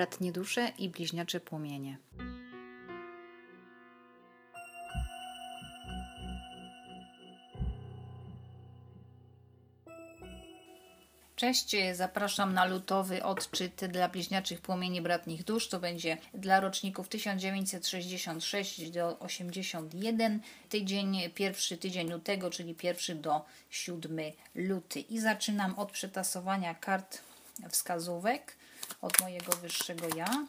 bratnie dusze i bliźniacze płomienie. Cześć, zapraszam na lutowy odczyt dla bliźniaczych płomieni bratnich dusz. To będzie dla roczników 1966 do 81, tydzień, pierwszy tydzień lutego, czyli pierwszy do 7 luty. I zaczynam od przetasowania kart wskazówek od mojego wyższego ja.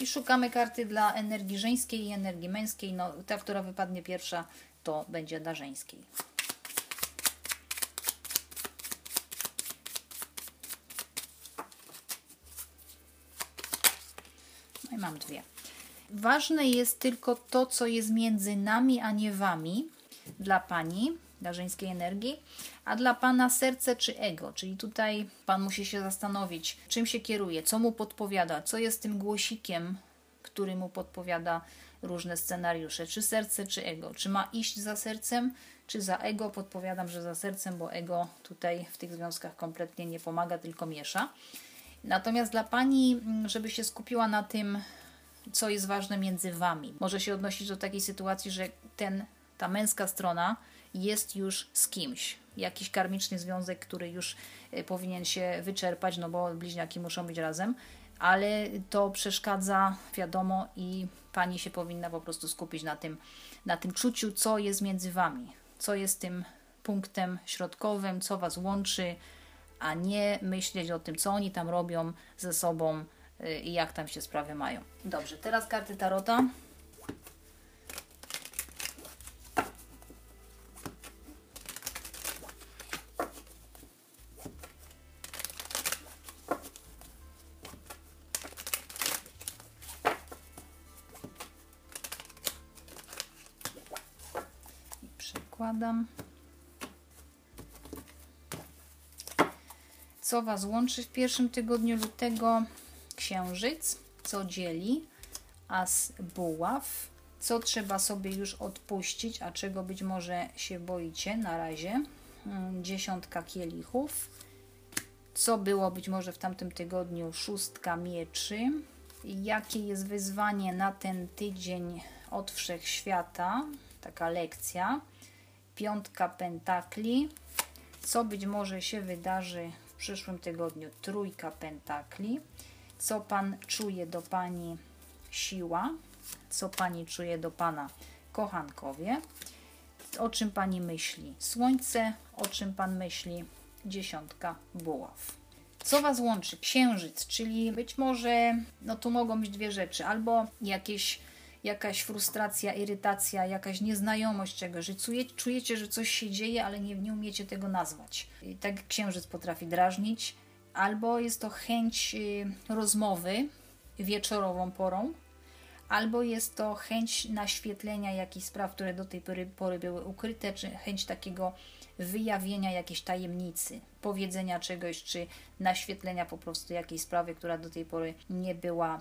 I szukamy karty dla energii żeńskiej i energii męskiej. No, ta, która wypadnie pierwsza, to będzie dla żeńskiej. No i mam dwie. Ważne jest tylko to, co jest między nami, a nie wami, dla pani, dla żeńskiej energii, a dla pana serce czy ego. Czyli tutaj pan musi się zastanowić, czym się kieruje, co mu podpowiada, co jest tym głosikiem, który mu podpowiada różne scenariusze, czy serce, czy ego. Czy ma iść za sercem, czy za ego? Podpowiadam, że za sercem, bo ego tutaj w tych związkach kompletnie nie pomaga, tylko miesza. Natomiast dla pani, mm, żeby się skupiła na tym, co jest ważne między wami, może się odnosić do takiej sytuacji, że ten, ta męska strona jest już z kimś. Jakiś karmiczny związek, który już e, powinien się wyczerpać, no bo bliźniaki muszą być razem, ale to przeszkadza, wiadomo, i pani się powinna po prostu skupić na tym, na tym czuciu, co jest między wami, co jest tym punktem środkowym, co was łączy, a nie myśleć o tym, co oni tam robią ze sobą y, i jak tam się sprawy mają. Dobrze, teraz karty Tarota. Co Was łączy w pierwszym tygodniu lutego? Księżyc. Co dzieli? As buław. Co trzeba sobie już odpuścić, a czego być może się boicie na razie? Mm, dziesiątka kielichów. Co było być może w tamtym tygodniu? Szóstka mieczy. Jakie jest wyzwanie na ten tydzień od wszechświata? Taka lekcja piątka pentakli. Co być może się wydarzy w przyszłym tygodniu? Trójka pentakli. Co Pan czuje do Pani? Siła. Co Pani czuje do Pana? Kochankowie. O czym Pani myśli? Słońce. O czym Pan myśli? Dziesiątka buław. Co Was łączy? Księżyc, czyli być może, no tu mogą być dwie rzeczy, albo jakieś jakaś frustracja, irytacja, jakaś nieznajomość czegoś, że czujecie, że coś się dzieje, ale nie, nie umiecie tego nazwać. I tak księżyc potrafi drażnić, albo jest to chęć y, rozmowy wieczorową porą, albo jest to chęć naświetlenia jakichś spraw, które do tej pory, pory były ukryte, czy chęć takiego wyjawienia jakiejś tajemnicy, powiedzenia czegoś, czy naświetlenia po prostu jakiejś sprawy, która do tej pory nie była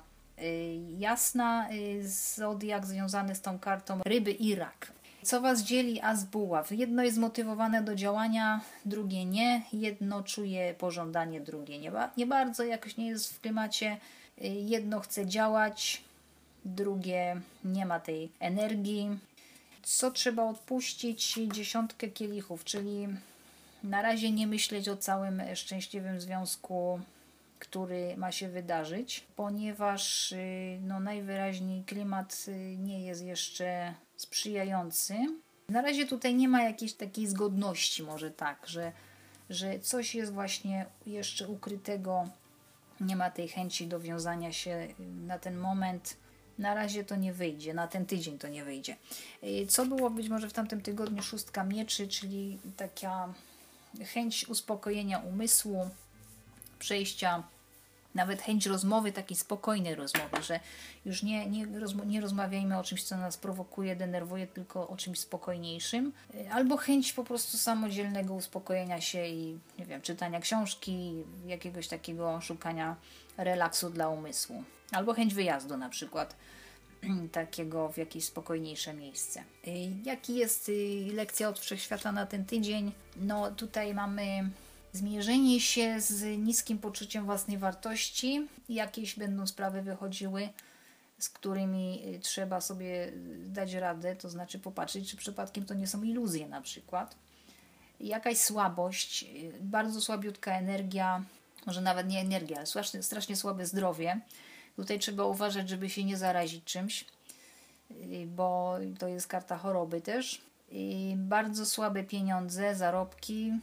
jasna y, zodiak związany z tą kartą ryby i rak. Co Was dzieli as buław? Jedno jest zmotywowane do działania, drugie nie. Jedno czuje pożądanie, drugie nie, nie bardzo, jakoś nie jest w klimacie. Y, jedno chce działać, drugie nie ma tej energii. Co trzeba odpuścić? Dziesiątkę kielichów, czyli na razie nie myśleć o całym szczęśliwym związku który ma się wydarzyć, ponieważ y, no, najwyraźniej klimat y, nie jest jeszcze sprzyjający. Na razie tutaj nie ma jakiejś takiej zgodności, może tak, że, że coś jest właśnie jeszcze ukrytego, nie ma tej chęci do wiązania się y, na ten moment. Na razie to nie wyjdzie, na ten tydzień to nie wyjdzie. Co było być może w tamtym tygodniu szóstka mieczy, czyli taka chęć uspokojenia umysłu, przejścia nawet chęć rozmowy, takiej spokojnej rozmowy, że już nie, nie, nie rozmawiajmy o czymś, co nas prowokuje, denerwuje, tylko o czymś spokojniejszym. Albo chęć po prostu samodzielnego uspokojenia się i, nie wiem, czytania książki, jakiegoś takiego szukania relaksu dla umysłu. Albo chęć wyjazdu na przykład takiego w jakieś spokojniejsze miejsce. Jaki jest y, lekcja od wszechświata na ten tydzień? No tutaj mamy zmierzenie się z niskim poczuciem własnej wartości. Jakieś będą sprawy wychodziły, z którymi y, trzeba sobie dać radę, to znaczy popatrzeć, czy przypadkiem to nie są iluzje na przykład. Jakaś słabość, y, bardzo słabiutka energia, może nawet nie energia, ale strasznie, strasznie słabe zdrowie. Tutaj trzeba uważać, żeby się nie zarazić czymś, y, bo to jest karta choroby też. I bardzo słabe pieniądze, zarobki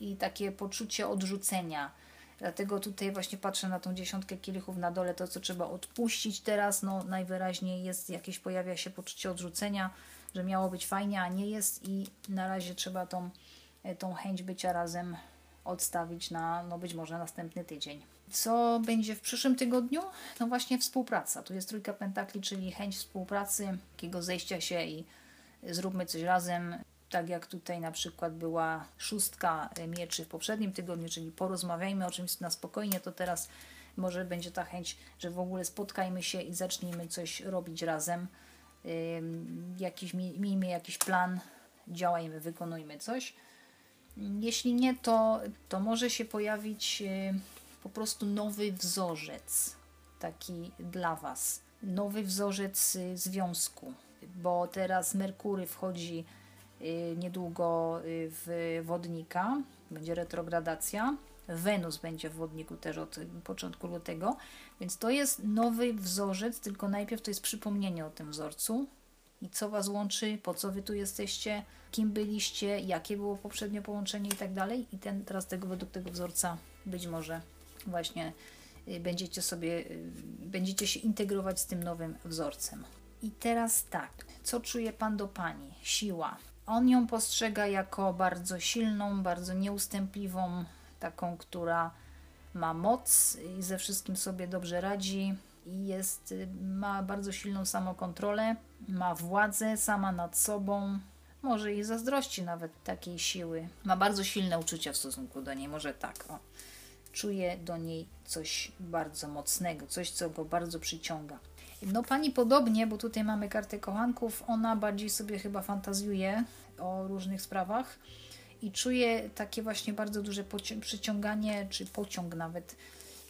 i takie poczucie odrzucenia. Dlatego tutaj właśnie patrzę na tą dziesiątkę kielichów na dole, to co trzeba odpuścić teraz, no najwyraźniej jest jakieś, pojawia się poczucie odrzucenia, że miało być fajnie, a nie jest i na razie trzeba tą, tą chęć bycia razem odstawić na, no być może następny tydzień. Co będzie w przyszłym tygodniu? No właśnie współpraca. Tu jest trójka pentakli, czyli chęć współpracy, takiego zejścia się i zróbmy coś razem. Tak jak tutaj na przykład była szóstka mieczy w poprzednim tygodniu, czyli porozmawiajmy o czymś na spokojnie, to teraz może będzie ta chęć, że w ogóle spotkajmy się i zacznijmy coś robić razem. Jakiś, miejmy jakiś plan, działajmy, wykonujmy coś. Jeśli nie, to, to może się pojawić po prostu nowy wzorzec taki dla Was. Nowy wzorzec y, związku, bo teraz Merkury wchodzi y, niedługo y, w wodnika, będzie retrogradacja. Wenus będzie w wodniku też od początku lutego, więc to jest nowy wzorzec, tylko najpierw to jest przypomnienie o tym wzorcu i co Was łączy, po co Wy tu jesteście, kim byliście, jakie było poprzednie połączenie i tak dalej. I ten, teraz tego według tego wzorca być może właśnie y, będziecie sobie, y, będziecie się integrować z tym nowym wzorcem. I teraz tak, co czuje Pan do Pani? Siła. On ją postrzega jako bardzo silną, bardzo nieustępliwą, taką, która ma moc i ze wszystkim sobie dobrze radzi i jest, ma bardzo silną samokontrolę, ma władzę sama nad sobą, może i zazdrości nawet takiej siły. Ma bardzo silne uczucia w stosunku do niej, może tak. O czuje do niej coś bardzo mocnego, coś, co go bardzo przyciąga. No pani podobnie, bo tutaj mamy kartę kochanków, ona bardziej sobie chyba fantazjuje o różnych sprawach i czuje takie właśnie bardzo duże przyciąganie, czy pociąg nawet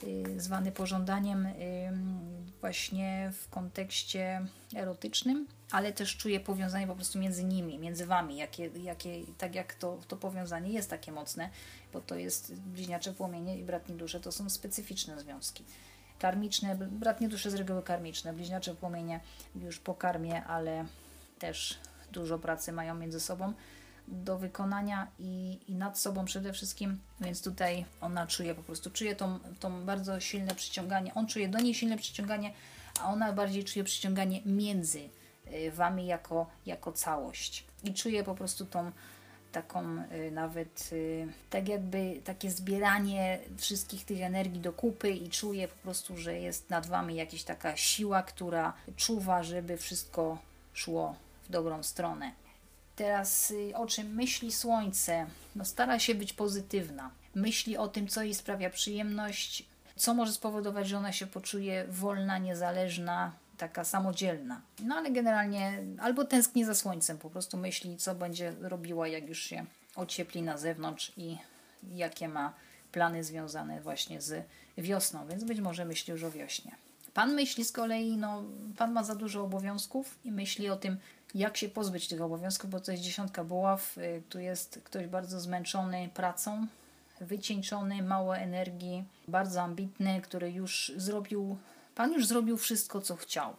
y, zwany pożądaniem y, właśnie w kontekście erotycznym, ale też czuje powiązanie po prostu między nimi, między wami, jakie, jakie, tak jak to, to powiązanie jest takie mocne, bo to jest bliźniacze płomienie i bratnie dusze, to są specyficzne związki. Karmiczne, bratnie dusze z reguły karmiczne, bliźniacze płomienie już po karmie, ale też dużo pracy mają między sobą do wykonania i, i nad sobą przede wszystkim, więc tutaj ona czuje po prostu, czuje tą, tą bardzo silne przyciąganie, on czuje do niej silne przyciąganie, a ona bardziej czuje przyciąganie między y, wami jako, jako całość. I czuje po prostu tą taką y, nawet y, tak jakby takie zbieranie wszystkich tych energii do kupy i czuję po prostu, że jest nad Wami jakaś taka siła, która czuwa, żeby wszystko szło w dobrą stronę. Teraz y, o czym myśli Słońce? No stara się być pozytywna. Myśli o tym, co jej sprawia przyjemność, co może spowodować, że ona się poczuje wolna, niezależna, taka samodzielna. No ale generalnie albo tęskni za słońcem, po prostu myśli, co będzie robiła, jak już się ociepli na zewnątrz i jakie ma plany związane właśnie z wiosną, więc być może myśli już o wiośnie. Pan myśli z kolei, no, pan ma za dużo obowiązków i myśli o tym, jak się pozbyć tych obowiązków, bo to jest dziesiątka buław, y, tu jest ktoś bardzo zmęczony pracą, wycieńczony, mało energii, bardzo ambitny, który już zrobił Pan już zrobił wszystko, co chciał.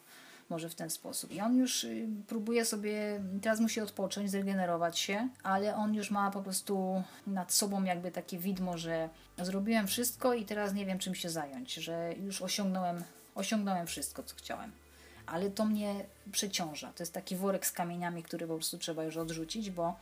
Może w ten sposób. I on już y, próbuje sobie, teraz musi odpocząć, zregenerować się, ale on już ma po prostu nad sobą jakby takie widmo, że zrobiłem wszystko i teraz nie wiem czym się zająć, że już osiągnąłem, osiągnąłem wszystko, co chciałem. Ale to mnie przeciąża. To jest taki worek z kamieniami, który po prostu trzeba już odrzucić, bo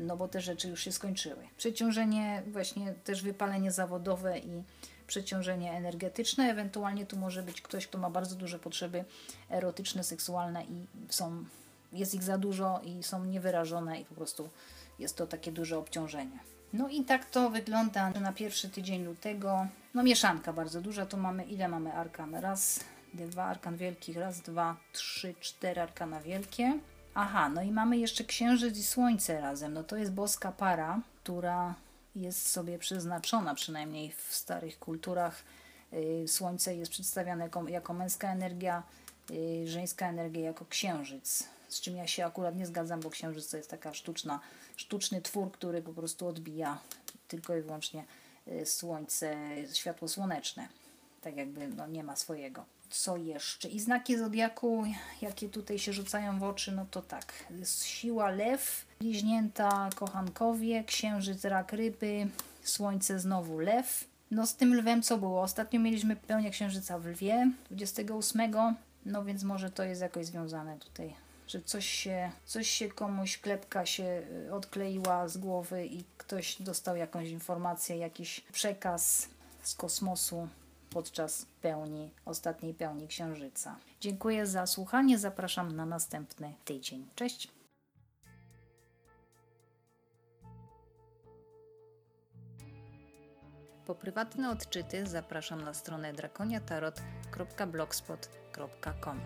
no bo te rzeczy już się skończyły. Przeciążenie, właśnie też wypalenie zawodowe i przeciążenie energetyczne, ewentualnie tu może być ktoś, kto ma bardzo duże potrzeby erotyczne, seksualne i są, jest ich za dużo i są niewyrażone i po prostu jest to takie duże obciążenie. No i tak to wygląda na pierwszy tydzień lutego. No mieszanka bardzo duża, tu mamy, ile mamy arkan? Raz, dwa arkan wielkich, raz, dwa, trzy, cztery arkana wielkie. Aha, no i mamy jeszcze księżyc i słońce razem. No to jest boska para, która jest sobie przeznaczona, przynajmniej w starych kulturach. Y, Słońce jest przedstawiane jako, jako męska energia, y, żeńska energia jako księżyc. Z czym ja się akurat nie zgadzam, bo księżyc to jest taka sztuczna, sztuczny twór, który po prostu odbija tylko i wyłącznie y, słońce, światło słoneczne. Tak jakby no, nie ma swojego. Co jeszcze? I znaki zodiaku, jakie tutaj się rzucają w oczy, no to tak. Siła lew, bliźnięta kochankowie, księżyc rak ryby, słońce znowu lew. No z tym lwem co było? Ostatnio mieliśmy pełnię księżyca w lwie 28, no więc może to jest jakoś związane tutaj, że coś się, coś się komuś, klepka się y, odkleiła z głowy i ktoś dostał jakąś informację, jakiś przekaz z kosmosu podczas pełni, ostatniej pełni księżyca. Dziękuję za słuchanie, zapraszam na następny tydzień. Cześć! Po prywatne odczyty zapraszam na stronę drakoniatarot.blogspot.com.